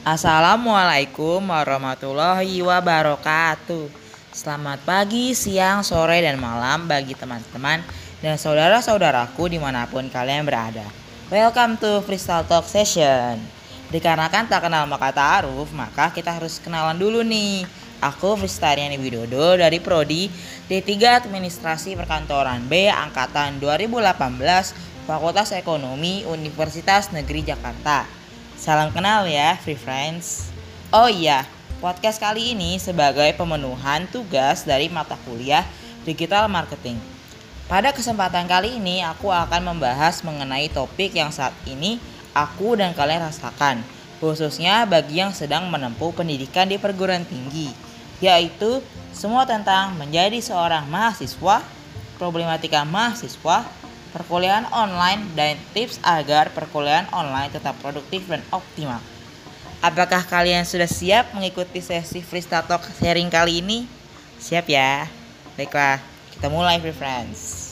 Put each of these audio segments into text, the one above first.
Assalamualaikum warahmatullahi wabarakatuh. Selamat pagi, siang, sore, dan malam bagi teman-teman dan saudara-saudaraku di mana pun kalian berada. Welcome to Freestyle Talk Session. Dikarenakan tak kenal maka ta'aruf, maka kita harus kenalan dulu nih. Aku Fristariani Widodo dari Prodi D3 Administrasi Perkantoran B Angkatan 2018 Fakultas Ekonomi Universitas Negeri Jakarta. Salam kenal ya, free friends. Oh iya, podcast kali ini sebagai pemenuhan tugas dari mata kuliah Digital Marketing. Pada kesempatan kali ini, aku akan membahas mengenai topik yang saat ini aku dan kalian rasakan, khususnya bagi yang sedang menempuh pendidikan di perguruan tinggi, yaitu semua tentang menjadi seorang mahasiswa, problematika mahasiswa, perkuliahan online, dan tips agar perkuliahan online tetap produktif dan optimal. Apakah kalian sudah siap mengikuti sesi freestyle talk sharing kali ini? Siap ya? Baiklah, kita mulai free friends.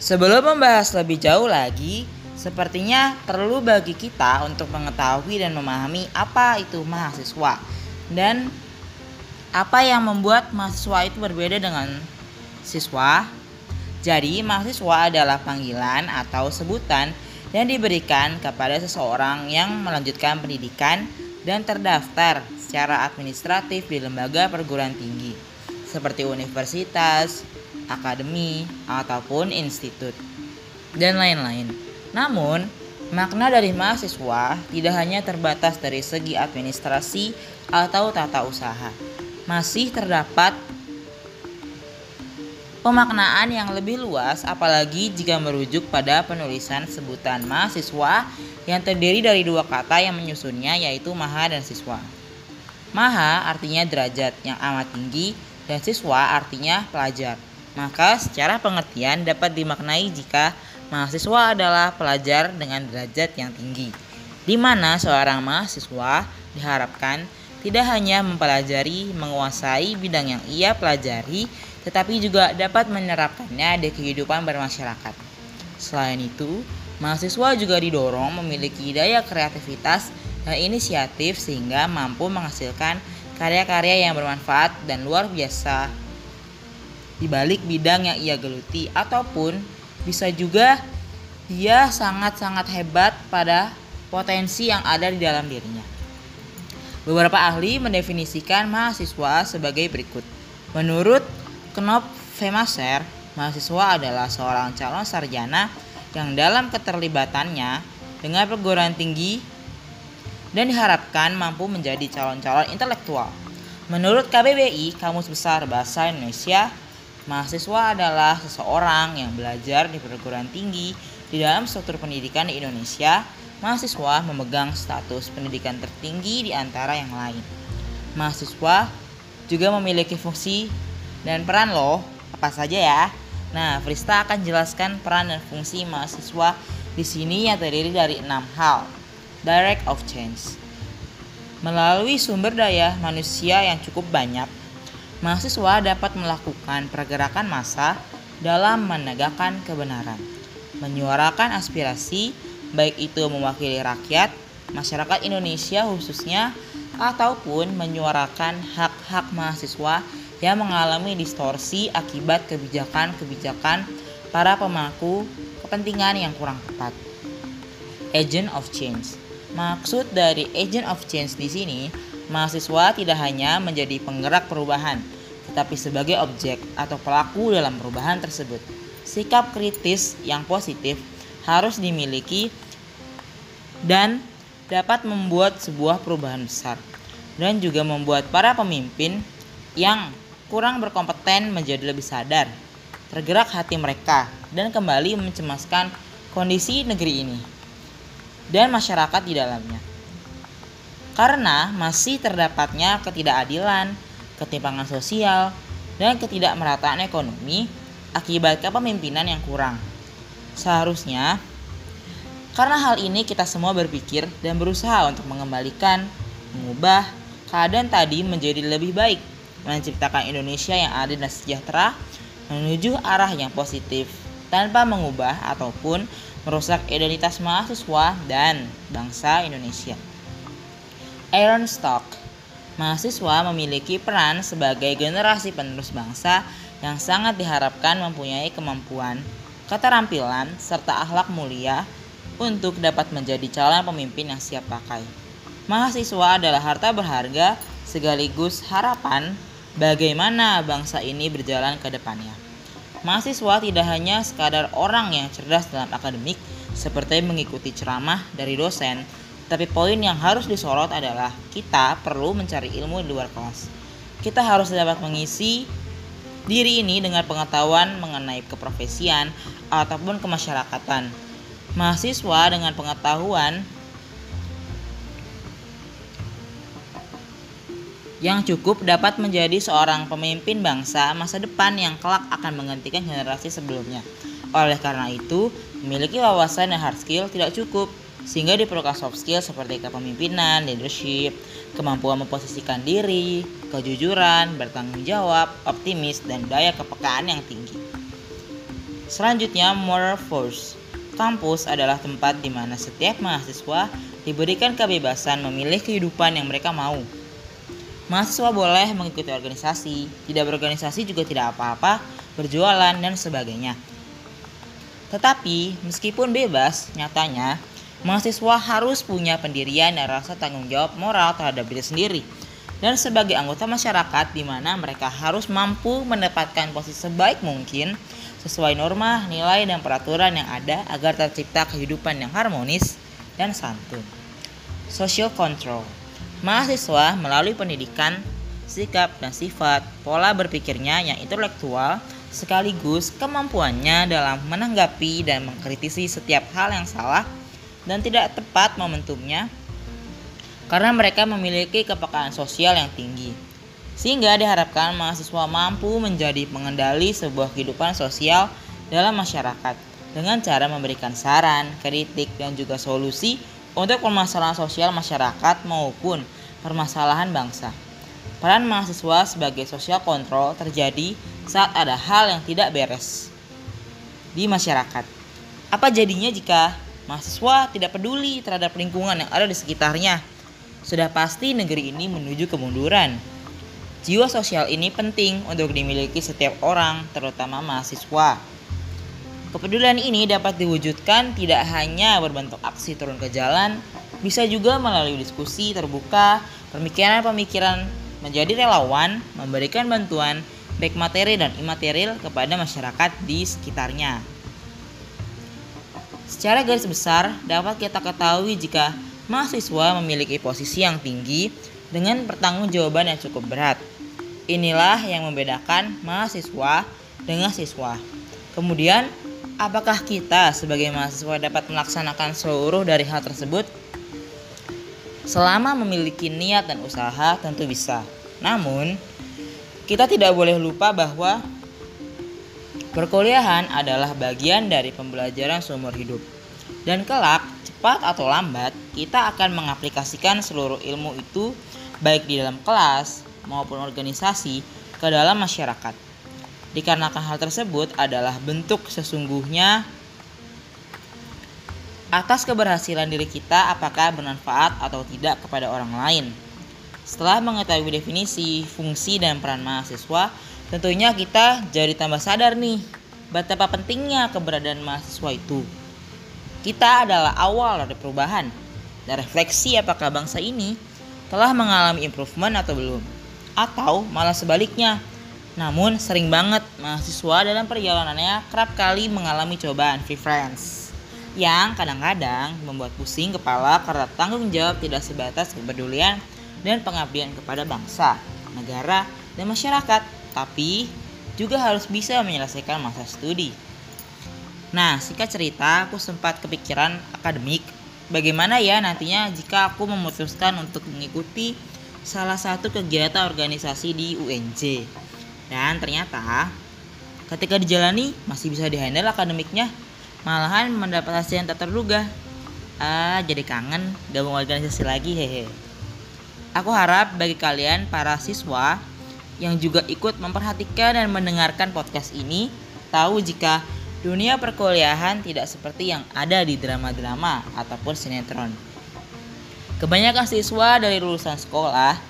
Sebelum membahas lebih jauh lagi, sepertinya perlu bagi kita untuk mengetahui dan memahami apa itu mahasiswa dan apa yang membuat mahasiswa itu berbeda dengan siswa. Jadi, mahasiswa adalah panggilan atau sebutan yang diberikan kepada seseorang yang melanjutkan pendidikan dan terdaftar secara administratif di lembaga perguruan tinggi seperti universitas, akademi, ataupun institut, dan lain-lain. Namun, makna dari mahasiswa tidak hanya terbatas dari segi administrasi atau tata usaha. Masih terdapat pemaknaan yang lebih luas apalagi jika merujuk pada penulisan sebutan mahasiswa yang terdiri dari dua kata yang menyusunnya yaitu maha dan siswa. Maha artinya derajat yang amat tinggi dan siswa artinya pelajar. Maka secara pengertian dapat dimaknai jika mahasiswa adalah pelajar dengan derajat yang tinggi. Di mana seorang mahasiswa diharapkan tidak hanya mempelajari menguasai bidang yang ia pelajari, tetapi juga dapat menerapkannya di kehidupan bermasyarakat. Selain itu, mahasiswa juga didorong memiliki daya kreativitas dan inisiatif sehingga mampu menghasilkan karya-karya yang bermanfaat dan luar biasa di balik bidang yang ia geluti ataupun bisa juga dia sangat-sangat hebat pada potensi yang ada di dalam dirinya. Beberapa ahli mendefinisikan mahasiswa sebagai berikut. Menurut Knop Femaser, mahasiswa adalah seorang calon sarjana yang dalam keterlibatannya dengan perguruan tinggi dan diharapkan mampu menjadi calon-calon intelektual. Menurut KBBI, Kamus Besar Bahasa Indonesia, mahasiswa adalah seseorang yang belajar di perguruan tinggi di dalam struktur pendidikan di Indonesia. Mahasiswa memegang status pendidikan tertinggi di antara yang lain. Mahasiswa juga memiliki fungsi dan peran loh apa saja ya. Nah, Frista akan jelaskan peran dan fungsi mahasiswa di sini yang terdiri dari enam hal. Direct of change. Melalui sumber daya manusia yang cukup banyak, mahasiswa dapat melakukan pergerakan massa dalam menegakkan kebenaran, menyuarakan aspirasi, baik itu mewakili rakyat, masyarakat Indonesia khususnya, ataupun menyuarakan hak-hak mahasiswa yang mengalami distorsi akibat kebijakan-kebijakan para pemangku kepentingan yang kurang tepat. Agent of change. Maksud dari agent of change di sini, mahasiswa tidak hanya menjadi penggerak perubahan, tetapi sebagai objek atau pelaku dalam perubahan tersebut. Sikap kritis yang positif harus dimiliki dan dapat membuat sebuah perubahan besar dan juga membuat para pemimpin yang kurang berkompeten menjadi lebih sadar, tergerak hati mereka, dan kembali mencemaskan kondisi negeri ini dan masyarakat di dalamnya. Karena masih terdapatnya ketidakadilan, ketimpangan sosial, dan ketidakmerataan ekonomi akibat kepemimpinan yang kurang. Seharusnya, karena hal ini kita semua berpikir dan berusaha untuk mengembalikan, mengubah keadaan tadi menjadi lebih baik menciptakan Indonesia yang adil dan sejahtera menuju arah yang positif. tanpa mengubah ataupun merusak identitas mahasiswa dan bangsa Indonesia. Aaron Stock Mahasiswa memiliki peran sebagai generasi penerus bangsa yang sangat diharapkan mempunyai kemampuan, keterampilan, serta akhlak mulia untuk dapat menjadi calon pemimpin yang siap pakai. Mahasiswa adalah harta berharga sekaligus harapan bagaimana bangsa ini berjalan ke depannya. Mahasiswa tidak hanya sekadar orang yang cerdas dalam akademik seperti mengikuti ceramah dari dosen, tapi poin yang harus disorot adalah kita perlu mencari ilmu di luar kelas. Kita harus dapat mengisi diri ini dengan pengetahuan mengenai keprofesian ataupun kemasyarakatan. Mahasiswa dengan pengetahuan yang cukup dapat menjadi seorang pemimpin bangsa masa depan yang kelak akan menggantikan generasi sebelumnya. Oleh karena itu, memiliki wawasan dan hard skill tidak cukup sehingga diperlukan soft skill seperti kepemimpinan, leadership, kemampuan memposisikan diri, kejujuran, bertanggung jawab, optimis, dan daya kepekaan yang tinggi. Selanjutnya, moral force. Kampus adalah tempat di mana setiap mahasiswa diberikan kebebasan memilih kehidupan yang mereka mau. Mahasiswa boleh mengikuti organisasi, tidak berorganisasi juga tidak apa-apa, berjualan, dan sebagainya. Tetapi, meskipun bebas, nyatanya mahasiswa harus punya pendirian dan rasa tanggung jawab moral terhadap diri sendiri dan sebagai anggota masyarakat di mana mereka harus mampu mendapatkan posisi sebaik mungkin sesuai norma, nilai, dan peraturan yang ada agar tercipta kehidupan yang harmonis dan santun. Social control Mahasiswa melalui pendidikan, sikap, dan sifat, pola berpikirnya yang intelektual, sekaligus kemampuannya dalam menanggapi dan mengkritisi setiap hal yang salah dan tidak tepat momentumnya karena mereka memiliki kepekaan sosial yang tinggi. Sehingga diharapkan mahasiswa mampu menjadi pengendali sebuah kehidupan sosial dalam masyarakat dengan cara memberikan saran, kritik, dan juga solusi untuk permasalahan sosial masyarakat maupun permasalahan bangsa. Peran mahasiswa sebagai sosial kontrol terjadi saat ada hal yang tidak beres di masyarakat. Apa jadinya jika Mahasiswa tidak peduli terhadap lingkungan yang ada di sekitarnya. Sudah pasti negeri ini menuju kemunduran. Jiwa sosial ini penting untuk dimiliki setiap orang, terutama mahasiswa. Kepedulian ini dapat diwujudkan tidak hanya berbentuk aksi turun ke jalan, bisa juga melalui diskusi terbuka, pemikiran-pemikiran menjadi relawan, memberikan bantuan baik materi dan imaterial kepada masyarakat di sekitarnya. Secara garis besar, dapat kita ketahui jika mahasiswa memiliki posisi yang tinggi dengan pertanggungjawaban yang cukup berat. Inilah yang membedakan mahasiswa dengan siswa. Kemudian, apakah kita sebagai mahasiswa dapat melaksanakan seluruh dari hal tersebut? Selama memiliki niat dan usaha, tentu bisa. Namun, kita tidak boleh lupa bahwa Perkuliahan adalah bagian dari pembelajaran seumur hidup. Dan kelak, cepat atau lambat, kita akan mengaplikasikan seluruh ilmu itu baik di dalam kelas maupun organisasi ke dalam masyarakat. Dikarenakan hal tersebut adalah bentuk sesungguhnya atas keberhasilan diri kita apakah bermanfaat atau tidak kepada orang lain. Setelah mengetahui definisi, fungsi, dan peran mahasiswa, Tentunya kita jadi tambah sadar nih betapa pentingnya keberadaan mahasiswa itu. Kita adalah awal dari perubahan dan refleksi apakah bangsa ini telah mengalami improvement atau belum atau malah sebaliknya. Namun sering banget mahasiswa dalam perjalanannya kerap kali mengalami cobaan free friends yang kadang-kadang membuat pusing kepala karena tanggung jawab tidak sebatas kepedulian dan pengabdian kepada bangsa, negara, dan masyarakat tapi juga harus bisa menyelesaikan masa studi. Nah, singkat cerita, aku sempat kepikiran akademik. Bagaimana ya nantinya jika aku memutuskan untuk mengikuti salah satu kegiatan organisasi di UNJ. Dan ternyata ketika dijalani masih bisa dihandle akademiknya. Malahan mendapat hasil yang tak terduga. Ah, jadi kangen gabung organisasi lagi hehe. Aku harap bagi kalian para siswa yang juga ikut memperhatikan dan mendengarkan podcast ini tahu jika Dunia perkuliahan tidak seperti yang ada di drama-drama ataupun sinetron. Kebanyakan siswa dari lulusan sekolah,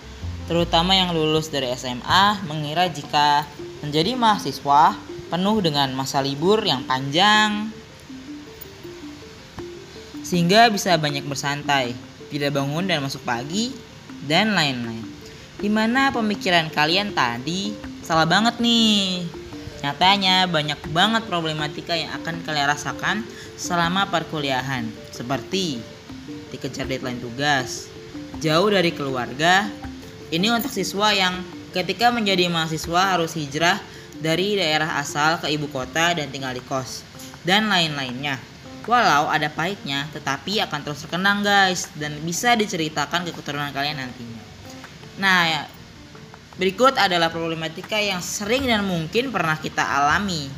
terutama yang lulus dari SMA, mengira jika menjadi mahasiswa penuh dengan masa libur yang panjang, sehingga bisa banyak bersantai, tidak bangun dan masuk pagi, dan lain-lain. Di mana pemikiran kalian tadi salah banget nih. Nyatanya banyak banget problematika yang akan kalian rasakan selama perkuliahan, seperti dikejar deadline tugas, jauh dari keluarga. Ini untuk siswa yang ketika menjadi mahasiswa harus hijrah dari daerah asal ke ibu kota dan tinggal di kos dan lain-lainnya. Walau ada pahitnya, tetapi akan terus terkenang guys dan bisa diceritakan ke keturunan kalian nantinya. Nah, ya, berikut adalah problematika yang sering dan mungkin pernah kita alami.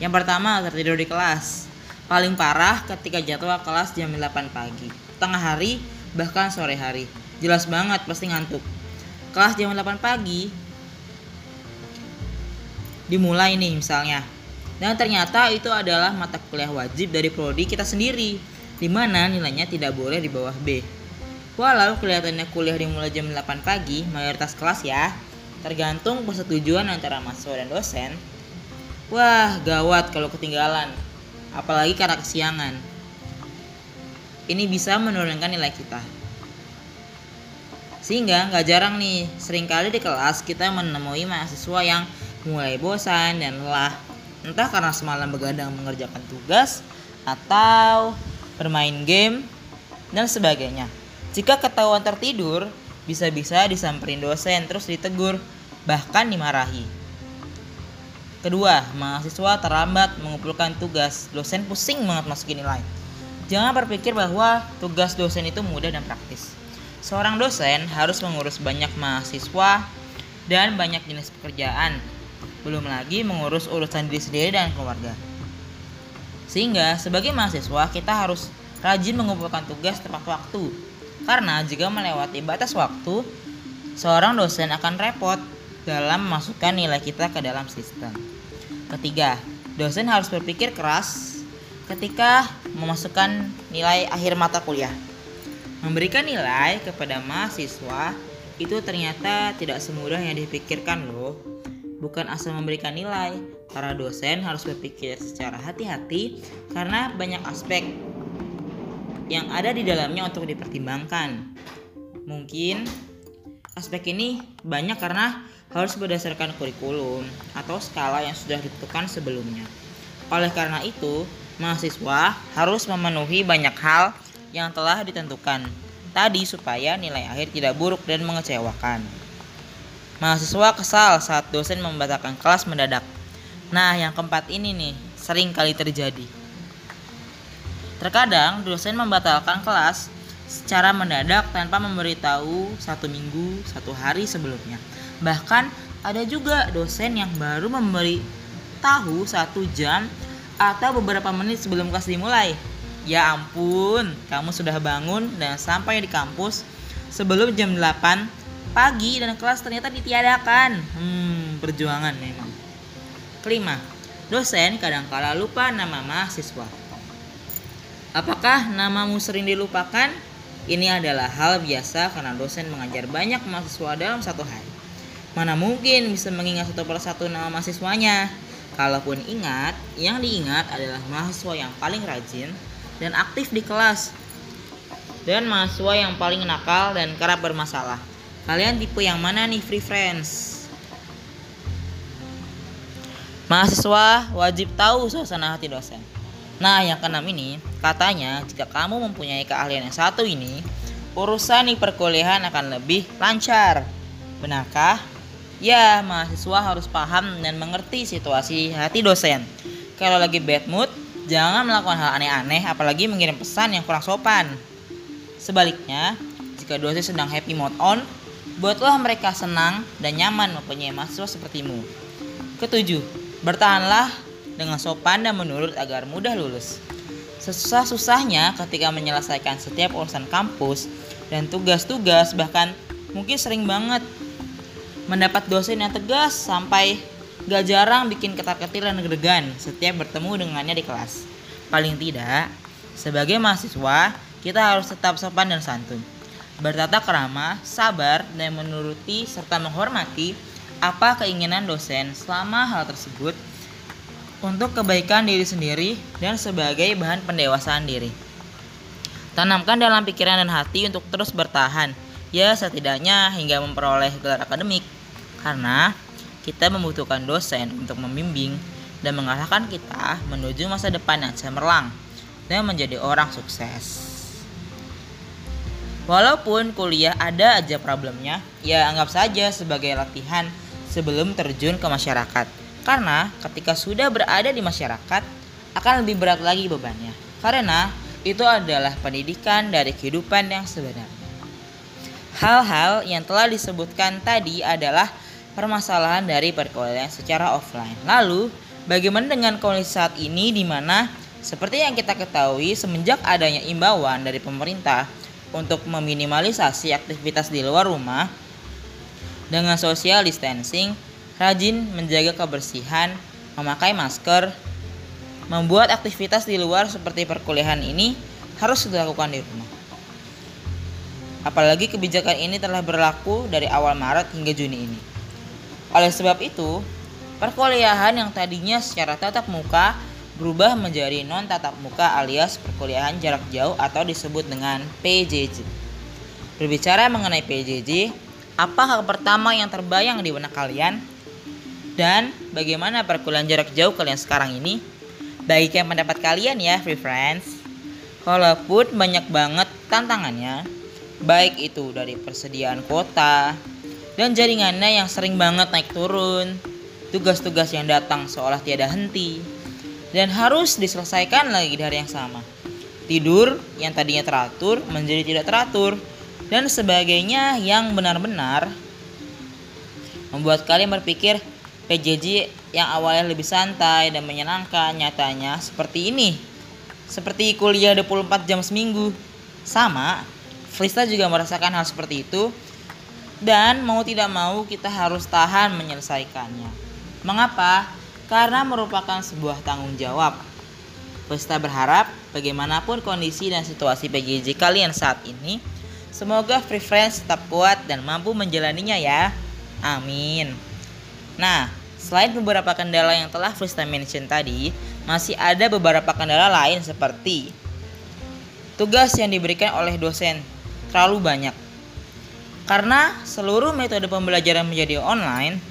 Yang pertama, tertidur di kelas. Paling parah ketika jadwal kelas jam 8 pagi, tengah hari, bahkan sore hari. Jelas banget pasti ngantuk. Kelas jam 8 pagi dimulai nih misalnya. Dan ternyata itu adalah mata kuliah wajib dari prodi kita sendiri, di mana nilainya tidak boleh di bawah B. Walau kelihatannya kuliah dimulai jam 8 pagi, mayoritas kelas ya, tergantung persetujuan antara mahasiswa dan dosen. Wah, gawat kalau ketinggalan apalagi karena kesiangan. Ini bisa menurunkan nilai kita. Sehingga nggak jarang nih, sering kali di kelas kita menemui mahasiswa yang mulai bosan dan lelah. Entah karena semalam begadang mengerjakan tugas, atau bermain game, dan sebagainya. Jika ketahuan tertidur, bisa-bisa disamperin dosen terus ditegur, bahkan dimarahi. Kedua, mahasiswa terlambat mengumpulkan tugas. Dosen pusing banget masukin nilai. Jangan berpikir bahwa tugas dosen itu mudah dan praktis. Seorang dosen harus mengurus banyak mahasiswa dan banyak jenis pekerjaan. Belum lagi mengurus urusan diri sendiri dan keluarga. Sehingga sebagai mahasiswa kita harus rajin mengumpulkan tugas tepat waktu. Karena jika melewati batas waktu, seorang dosen akan repot dalam memasukkan nilai kita ke dalam sistem. Ketiga, dosen harus berpikir keras ketika memasukkan nilai akhir mata kuliah. Memberikan nilai kepada mahasiswa itu ternyata tidak semudah yang dipikirkan loh. Bukan asal memberikan nilai, para dosen harus berpikir secara hati-hati karena banyak aspek yang ada di dalamnya untuk dipertimbangkan. Mungkin aspek ini banyak karena harus berdasarkan kurikulum atau skala yang sudah ditentukan sebelumnya. Oleh karena itu, mahasiswa harus memenuhi banyak hal yang telah ditentukan tadi supaya nilai akhir tidak buruk dan mengecewakan. Mahasiswa kesal saat dosen membatalkan kelas mendadak. Nah, yang keempat ini nih sering kali terjadi. Terkadang dosen membatalkan kelas secara mendadak tanpa memberitahu satu minggu, satu hari sebelumnya. Bahkan ada juga dosen yang baru memberi tahu satu jam atau beberapa menit sebelum kelas dimulai. Ya ampun, kamu sudah bangun dan sampai di kampus sebelum jam 8 pagi dan kelas ternyata ditiadakan. Hmm, perjuangan memang. Kelima, dosen kadangkala lupa nama mahasiswa. Apakah namamu sering dilupakan? Ini adalah hal biasa karena dosen mengajar banyak mahasiswa dalam satu hari. Mana mungkin bisa mengingat satu persatu nama mahasiswanya? Kalaupun ingat, yang diingat adalah mahasiswa yang paling rajin dan aktif di kelas. Dan mahasiswa yang paling nakal dan kerap bermasalah. Kalian tipe yang mana nih free friends? Mahasiswa wajib tahu suasana hati dosen. Nah, yang keenam ini, katanya jika kamu mempunyai keahlian yang satu ini, urusan di perkuliahan akan lebih lancar. Benarkah? Ya, mahasiswa harus paham dan mengerti situasi hati dosen. Kalau lagi bad mood, jangan melakukan hal aneh-aneh apalagi mengirim pesan yang kurang sopan. Sebaliknya, jika dosen sedang happy mode on, buatlah mereka senang dan nyaman mempunyai mahasiswa sepertimu. Ketujuh, bertahanlah dengan sopan dan menurut agar mudah lulus. Sesusah-susahnya ketika menyelesaikan setiap urusan kampus dan tugas-tugas bahkan mungkin sering banget mendapat dosen yang tegas sampai gak jarang bikin ketar-ketir dan gregan setiap bertemu dengannya di kelas. Paling tidak, sebagai mahasiswa, kita harus tetap sopan dan santun. Bertata kerama, sabar, dan menuruti serta menghormati apa keinginan dosen selama hal tersebut untuk kebaikan diri sendiri dan sebagai bahan pendewasaan diri. Tanamkan dalam pikiran dan hati untuk terus bertahan, ya setidaknya hingga memperoleh gelar akademik. Karena kita membutuhkan dosen untuk membimbing dan mengarahkan kita menuju masa depan yang cemerlang dan menjadi orang sukses. Walaupun kuliah ada aja problemnya, ya anggap saja sebagai latihan sebelum terjun ke masyarakat. Karena ketika sudah berada di masyarakat, akan lebih berat lagi bebannya. Karena itu adalah pendidikan dari kehidupan yang sebenarnya. Hal-hal yang telah disebutkan tadi adalah permasalahan dari perkuliahan secara offline. Lalu, bagaimana dengan kondisi saat ini di mana seperti yang kita ketahui semenjak adanya imbauan dari pemerintah untuk meminimalisasi aktivitas di luar rumah dengan social distancing, rajin menjaga kebersihan, memakai masker, membuat aktivitas di luar seperti perkuliahan ini harus dilakukan di rumah. Apalagi kebijakan ini telah berlaku dari awal Maret hingga Juni ini. Oleh sebab itu, perkuliahan yang tadinya secara tatap muka berubah menjadi non tatap muka alias perkuliahan jarak jauh atau disebut dengan PJJ. Berbicara mengenai PJJ, apa hal pertama yang terbayang di benak kalian? Dan bagaimana perkuliahan jarak jauh kalian sekarang ini? Baiknya pendapat kalian ya, free friends. Walaupun banyak banget tantangannya, baik itu dari persediaan kota, dan jaringannya yang sering banget naik turun, tugas-tugas yang datang seolah tiada henti, dan harus diselesaikan lagi dari yang sama. Tidur yang tadinya teratur menjadi tidak teratur, dan sebagainya yang benar-benar membuat kalian berpikir PJJ yang awalnya lebih santai dan menyenangkan nyatanya seperti ini. Seperti kuliah 24 jam seminggu. Sama, Frista juga merasakan hal seperti itu dan mau tidak mau kita harus tahan menyelesaikannya. Mengapa? Karena merupakan sebuah tanggung jawab. Pesta berharap bagaimanapun kondisi dan situasi PJJ kalian saat ini, semoga Free Friends tetap kuat dan mampu menjalaninya ya. Amin. Nah, selain beberapa kendala yang telah Frista mention tadi, masih ada beberapa kendala lain seperti tugas yang diberikan oleh dosen terlalu banyak karena seluruh metode pembelajaran menjadi online,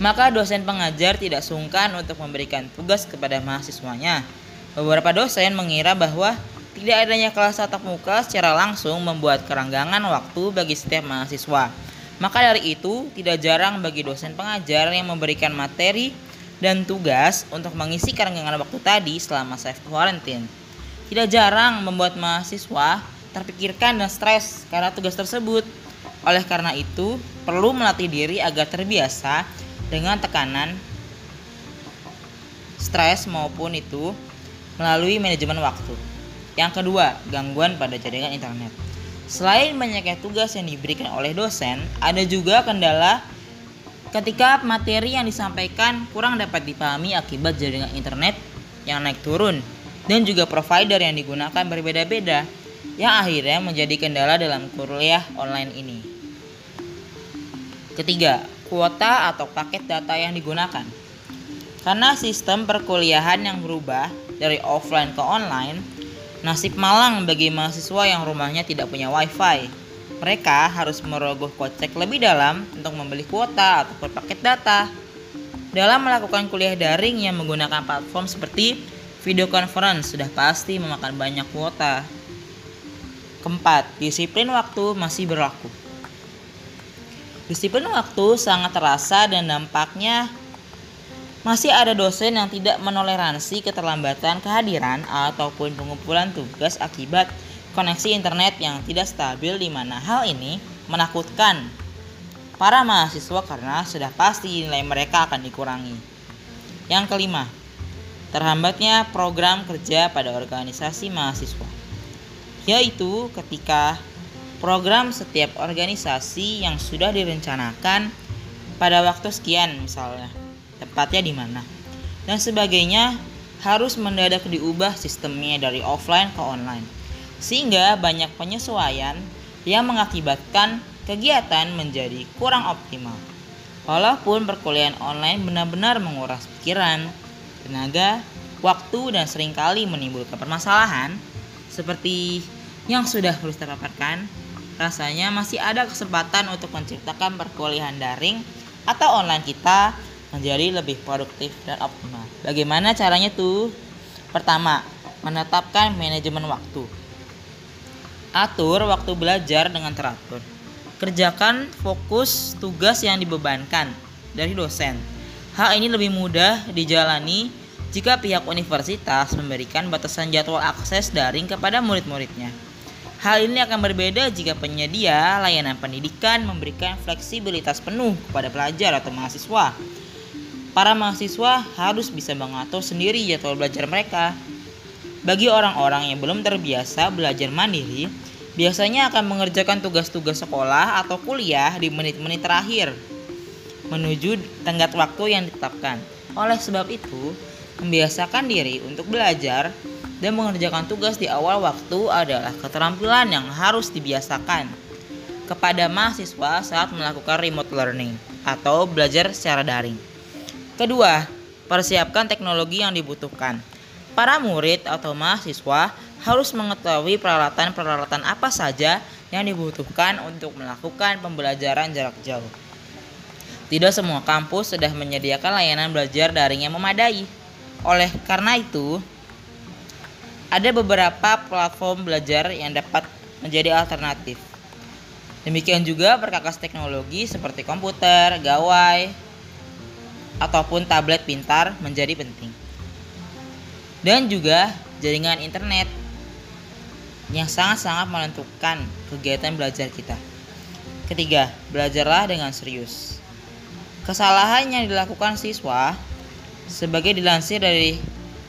maka dosen pengajar tidak sungkan untuk memberikan tugas kepada mahasiswanya. Beberapa dosen mengira bahwa tidak adanya kelas tatap muka secara langsung membuat keranggangan waktu bagi setiap mahasiswa. Maka dari itu, tidak jarang bagi dosen pengajar yang memberikan materi dan tugas untuk mengisi keranggangan waktu tadi selama self quarantine. Tidak jarang membuat mahasiswa terpikirkan dan stres karena tugas tersebut. Oleh karena itu, perlu melatih diri agar terbiasa dengan tekanan stres maupun itu melalui manajemen waktu. Yang kedua, gangguan pada jaringan internet. Selain banyaknya tugas yang diberikan oleh dosen, ada juga kendala ketika materi yang disampaikan kurang dapat dipahami akibat jaringan internet yang naik turun dan juga provider yang digunakan berbeda-beda yang akhirnya menjadi kendala dalam kuliah online ini. Ketiga, kuota atau paket data yang digunakan. Karena sistem perkuliahan yang berubah dari offline ke online, nasib malang bagi mahasiswa yang rumahnya tidak punya wifi. Mereka harus merogoh kocek lebih dalam untuk membeli kuota atau paket data. Dalam melakukan kuliah daring yang menggunakan platform seperti video conference sudah pasti memakan banyak kuota. Keempat, disiplin waktu masih berlaku. Disiplin waktu sangat terasa dan dampaknya masih ada dosen yang tidak menoleransi keterlambatan kehadiran ataupun pengumpulan tugas akibat koneksi internet yang tidak stabil di mana hal ini menakutkan para mahasiswa karena sudah pasti nilai mereka akan dikurangi. Yang kelima, terhambatnya program kerja pada organisasi mahasiswa yaitu ketika program setiap organisasi yang sudah direncanakan pada waktu sekian misalnya tempatnya di mana, dan sebagainya harus mendadak diubah sistemnya dari offline ke online. Sehingga banyak penyesuaian yang mengakibatkan kegiatan menjadi kurang optimal. Walaupun perkuliahan online benar-benar menguras pikiran, tenaga, waktu, dan sering kali menimbulkan permasalahan, seperti yang sudah terus terpaparkan, rasanya masih ada kesempatan untuk menciptakan perkuliahan daring atau online kita menjadi lebih produktif dan optimal. Bagaimana caranya tuh? Pertama, menetapkan manajemen waktu. Atur waktu belajar dengan teratur. Kerjakan fokus tugas yang dibebankan dari dosen. Hal ini lebih mudah dijalani jika pihak universitas memberikan batasan jadwal akses daring kepada murid-muridnya. Hal ini akan berbeda jika penyedia layanan pendidikan memberikan fleksibilitas penuh kepada pelajar atau mahasiswa para mahasiswa harus bisa mengatur sendiri jadwal belajar mereka. Bagi orang-orang yang belum terbiasa belajar mandiri, biasanya akan mengerjakan tugas-tugas sekolah atau kuliah di menit-menit terakhir menuju tenggat waktu yang ditetapkan. Oleh sebab itu, membiasakan diri untuk belajar dan mengerjakan tugas di awal waktu adalah keterampilan yang harus dibiasakan kepada mahasiswa saat melakukan remote learning atau belajar secara daring. Kedua, persiapkan teknologi yang dibutuhkan. Para murid atau mahasiswa harus mengetahui peralatan-peralatan apa saja yang dibutuhkan untuk melakukan pembelajaran jarak jauh. Tidak semua kampus sudah menyediakan layanan belajar daring yang memadai. Oleh karena itu, ada beberapa platform belajar yang dapat menjadi alternatif. Demikian juga perkakas teknologi seperti komputer, gawai, ataupun tablet pintar menjadi penting. Dan juga jaringan internet yang sangat-sangat menentukan kegiatan belajar kita. Ketiga, belajarlah dengan serius. Kesalahan yang dilakukan siswa sebagai dilansir dari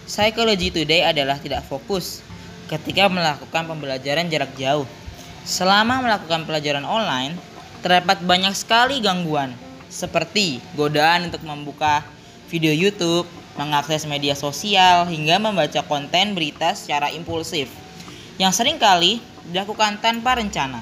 Psychology Today adalah tidak fokus ketika melakukan pembelajaran jarak jauh. Selama melakukan pelajaran online, terdapat banyak sekali gangguan seperti godaan untuk membuka video YouTube, mengakses media sosial, hingga membaca konten berita secara impulsif yang sering kali dilakukan tanpa rencana.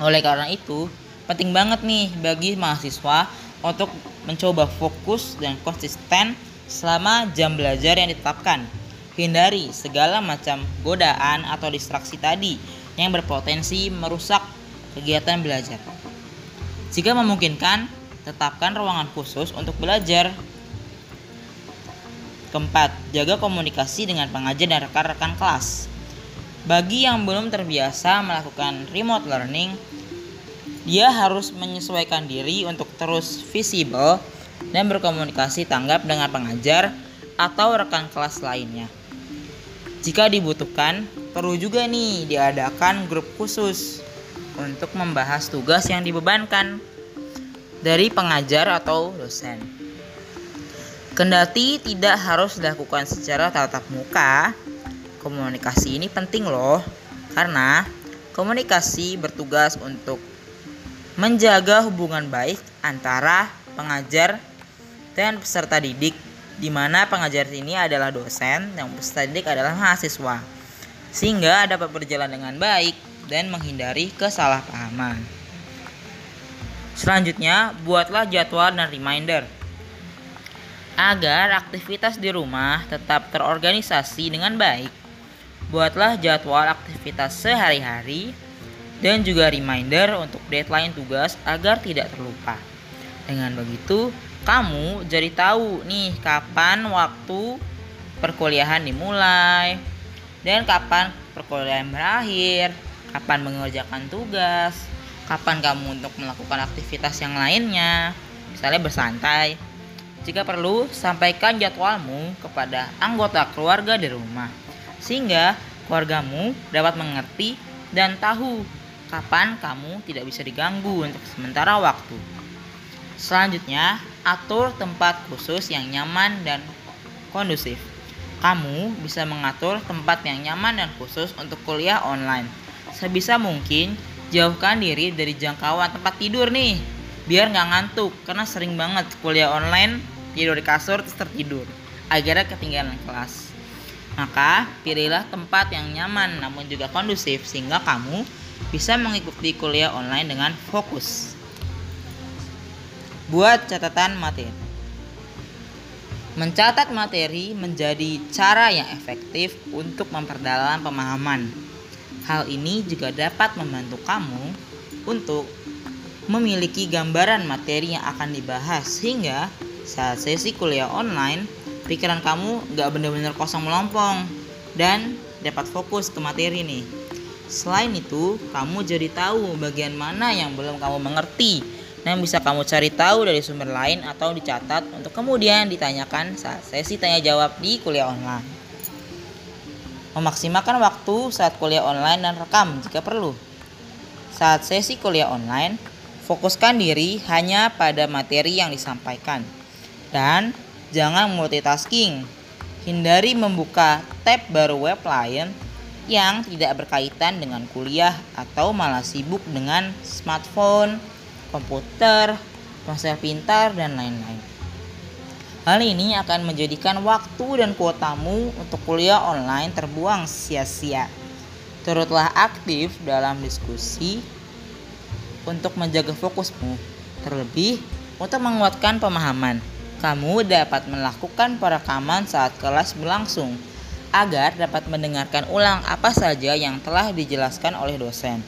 Oleh karena itu, penting banget nih bagi mahasiswa untuk mencoba fokus dan konsisten selama jam belajar yang ditetapkan. Hindari segala macam godaan atau distraksi tadi yang berpotensi merusak kegiatan belajar. Jika memungkinkan, tetapkan ruangan khusus untuk belajar. Keempat, jaga komunikasi dengan pengajar dan rekan-rekan kelas. Bagi yang belum terbiasa melakukan remote learning, dia harus menyesuaikan diri untuk terus visible dan berkomunikasi tanggap dengan pengajar atau rekan kelas lainnya. Jika dibutuhkan, perlu juga nih diadakan grup khusus untuk membahas tugas yang dibebankan dari pengajar atau dosen. Kendati tidak harus dilakukan secara tatap muka, komunikasi ini penting loh, karena komunikasi bertugas untuk menjaga hubungan baik antara pengajar dan peserta didik, di mana pengajar ini adalah dosen dan peserta didik adalah mahasiswa, sehingga dapat berjalan dengan baik dan menghindari kesalahpahaman. Selanjutnya, buatlah jadwal dan reminder agar aktivitas di rumah tetap terorganisasi dengan baik. Buatlah jadwal aktivitas sehari-hari dan juga reminder untuk deadline tugas agar tidak terlupa. Dengan begitu, kamu jadi tahu nih kapan waktu perkuliahan dimulai dan kapan perkuliahan berakhir, kapan mengerjakan tugas, kapan kamu untuk melakukan aktivitas yang lainnya, misalnya bersantai. Jika perlu, sampaikan jadwalmu kepada anggota keluarga di rumah, sehingga keluargamu dapat mengerti dan tahu kapan kamu tidak bisa diganggu untuk sementara waktu. Selanjutnya, atur tempat khusus yang nyaman dan kondusif. Kamu bisa mengatur tempat yang nyaman dan khusus untuk kuliah online. Sebisa mungkin, jauhkan diri dari jangkauan tempat tidur nih biar nggak ngantuk karena sering banget kuliah online tidur di kasur terus tertidur agar ketinggalan kelas. Maka pilihlah tempat yang nyaman namun juga kondusif sehingga kamu bisa mengikuti kuliah online dengan fokus. Buat catatan materi. Mencatat materi menjadi cara yang efektif untuk memperdalam pemahaman. Hal ini juga dapat membantu kamu untuk memiliki gambaran materi yang akan dibahas sehingga saat sesi kuliah online pikiran kamu gak benar-benar kosong melompong dan dapat fokus ke materi nih. Selain itu, kamu jadi tahu bagian mana yang belum kamu mengerti dan bisa kamu cari tahu dari sumber lain atau dicatat untuk kemudian ditanyakan saat sesi tanya jawab di kuliah online. Memaksimalkan waktu saat kuliah online dan rekam jika perlu. Saat sesi kuliah online, fokuskan diri hanya pada materi yang disampaikan. Dan jangan multitasking. Hindari membuka tab baru web lain yang tidak berkaitan dengan kuliah atau malah sibuk dengan smartphone komputer, ponsel pintar, dan lain-lain. Hal ini akan menjadikan waktu dan kuotamu untuk kuliah online terbuang sia-sia. Turutlah aktif dalam diskusi untuk menjaga fokusmu, terlebih untuk menguatkan pemahaman. Kamu dapat melakukan perekaman saat kelas berlangsung agar dapat mendengarkan ulang apa saja yang telah dijelaskan oleh dosen.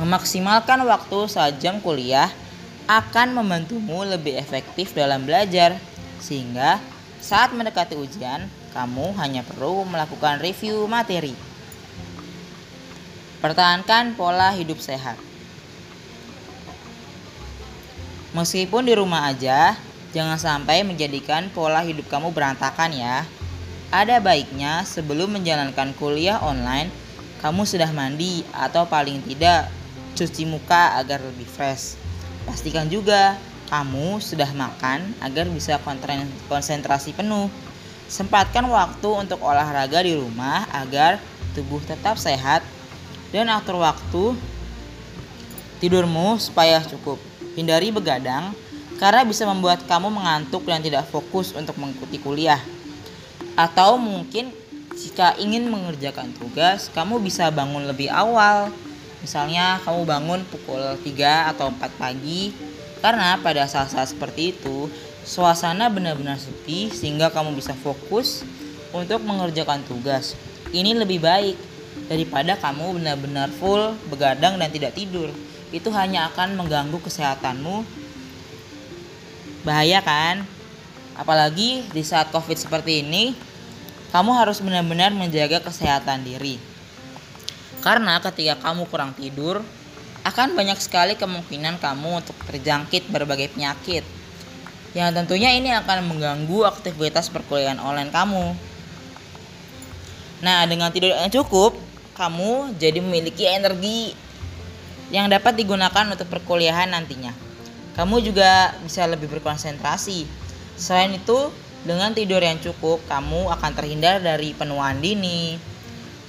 Memaksimalkan waktu saat jam kuliah akan membantumu lebih efektif dalam belajar, sehingga saat mendekati ujian, kamu hanya perlu melakukan review materi. Pertahankan pola hidup sehat. Meskipun di rumah aja, jangan sampai menjadikan pola hidup kamu berantakan ya. Ada baiknya sebelum menjalankan kuliah online, kamu sudah mandi atau paling tidak cuci muka agar lebih fresh. Pastikan juga kamu sudah makan agar bisa konsentrasi penuh. Sempatkan waktu untuk olahraga di rumah agar tubuh tetap sehat dan atur waktu tidurmu supaya cukup. Hindari begadang karena bisa membuat kamu mengantuk dan tidak fokus untuk mengikuti kuliah. Atau mungkin jika ingin mengerjakan tugas, kamu bisa bangun lebih awal Misalnya kamu bangun pukul 3 atau 4 pagi karena pada saat-saat seperti itu suasana benar-benar sepi sehingga kamu bisa fokus untuk mengerjakan tugas. Ini lebih baik daripada kamu benar-benar full begadang dan tidak tidur. Itu hanya akan mengganggu kesehatanmu. Bahaya kan? Apalagi di saat Covid seperti ini, kamu harus benar-benar menjaga kesehatan diri. Karena ketika kamu kurang tidur, akan banyak sekali kemungkinan kamu untuk terjangkit berbagai penyakit. Yang tentunya ini akan mengganggu aktivitas perkuliahan online kamu. Nah, dengan tidur yang cukup, kamu jadi memiliki energi yang dapat digunakan untuk perkuliahan nantinya. Kamu juga bisa lebih berkonsentrasi. Selain itu, dengan tidur yang cukup, kamu akan terhindar dari penuaan dini,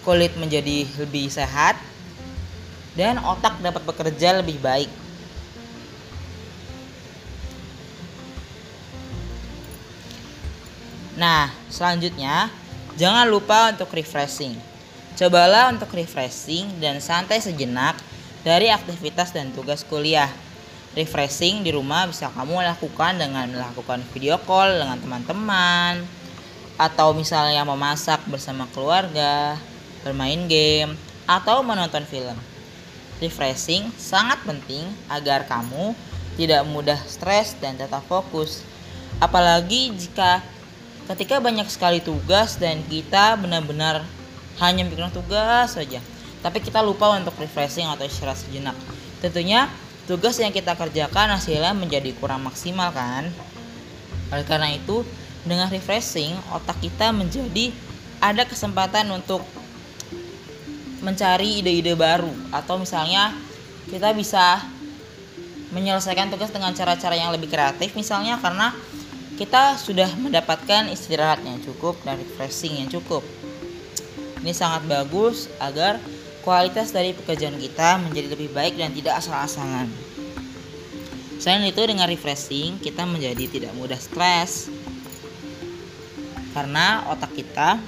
kulit menjadi lebih sehat, dan otak dapat bekerja lebih baik. Nah, selanjutnya, jangan lupa untuk refreshing. Cobalah untuk refreshing dan santai sejenak dari aktivitas dan tugas kuliah. Refreshing di rumah bisa kamu lakukan dengan melakukan video call dengan teman-teman, atau misalnya memasak bersama keluarga, bermain game, atau menonton film. Refreshing sangat penting agar kamu tidak mudah stres dan tetap fokus. Apalagi jika ketika banyak sekali tugas dan kita benar-benar hanya memikirkan tugas saja, tapi kita lupa untuk refreshing atau istirahat sejenak. Tentunya tugas yang kita kerjakan hasilnya menjadi kurang maksimal kan? Oleh karena itu, dengan refreshing, otak kita menjadi ada kesempatan untuk mencari ide-ide baru atau misalnya kita bisa menyelesaikan tugas dengan cara-cara yang lebih kreatif misalnya karena kita sudah mendapatkan istirahat yang cukup dan refreshing yang cukup. Ini sangat bagus agar kualitas dari pekerjaan kita menjadi lebih baik dan tidak asal-asalan. Selain itu dengan refreshing kita menjadi tidak mudah stres karena otak kita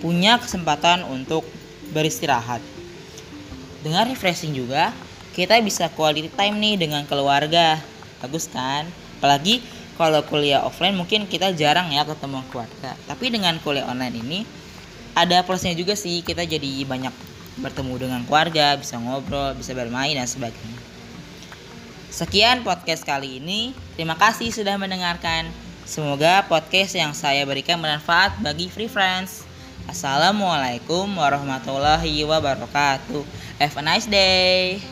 punya kesempatan untuk beristirahat. Dengan refreshing juga kita bisa quality time nih dengan keluarga. Bagus kan? Apalagi kalau kuliah offline mungkin kita jarang ya ketemu keluarga. Tapi dengan kuliah online ini ada plusnya juga sih kita jadi banyak bertemu dengan keluarga, bisa ngobrol, bisa bermain dan sebagainya. Sekian podcast kali ini. Terima kasih sudah mendengarkan. Semoga podcast yang saya berikan bermanfaat bagi free friends. Assalamualaikum warahmatullahi wabarakatuh. Have a nice day.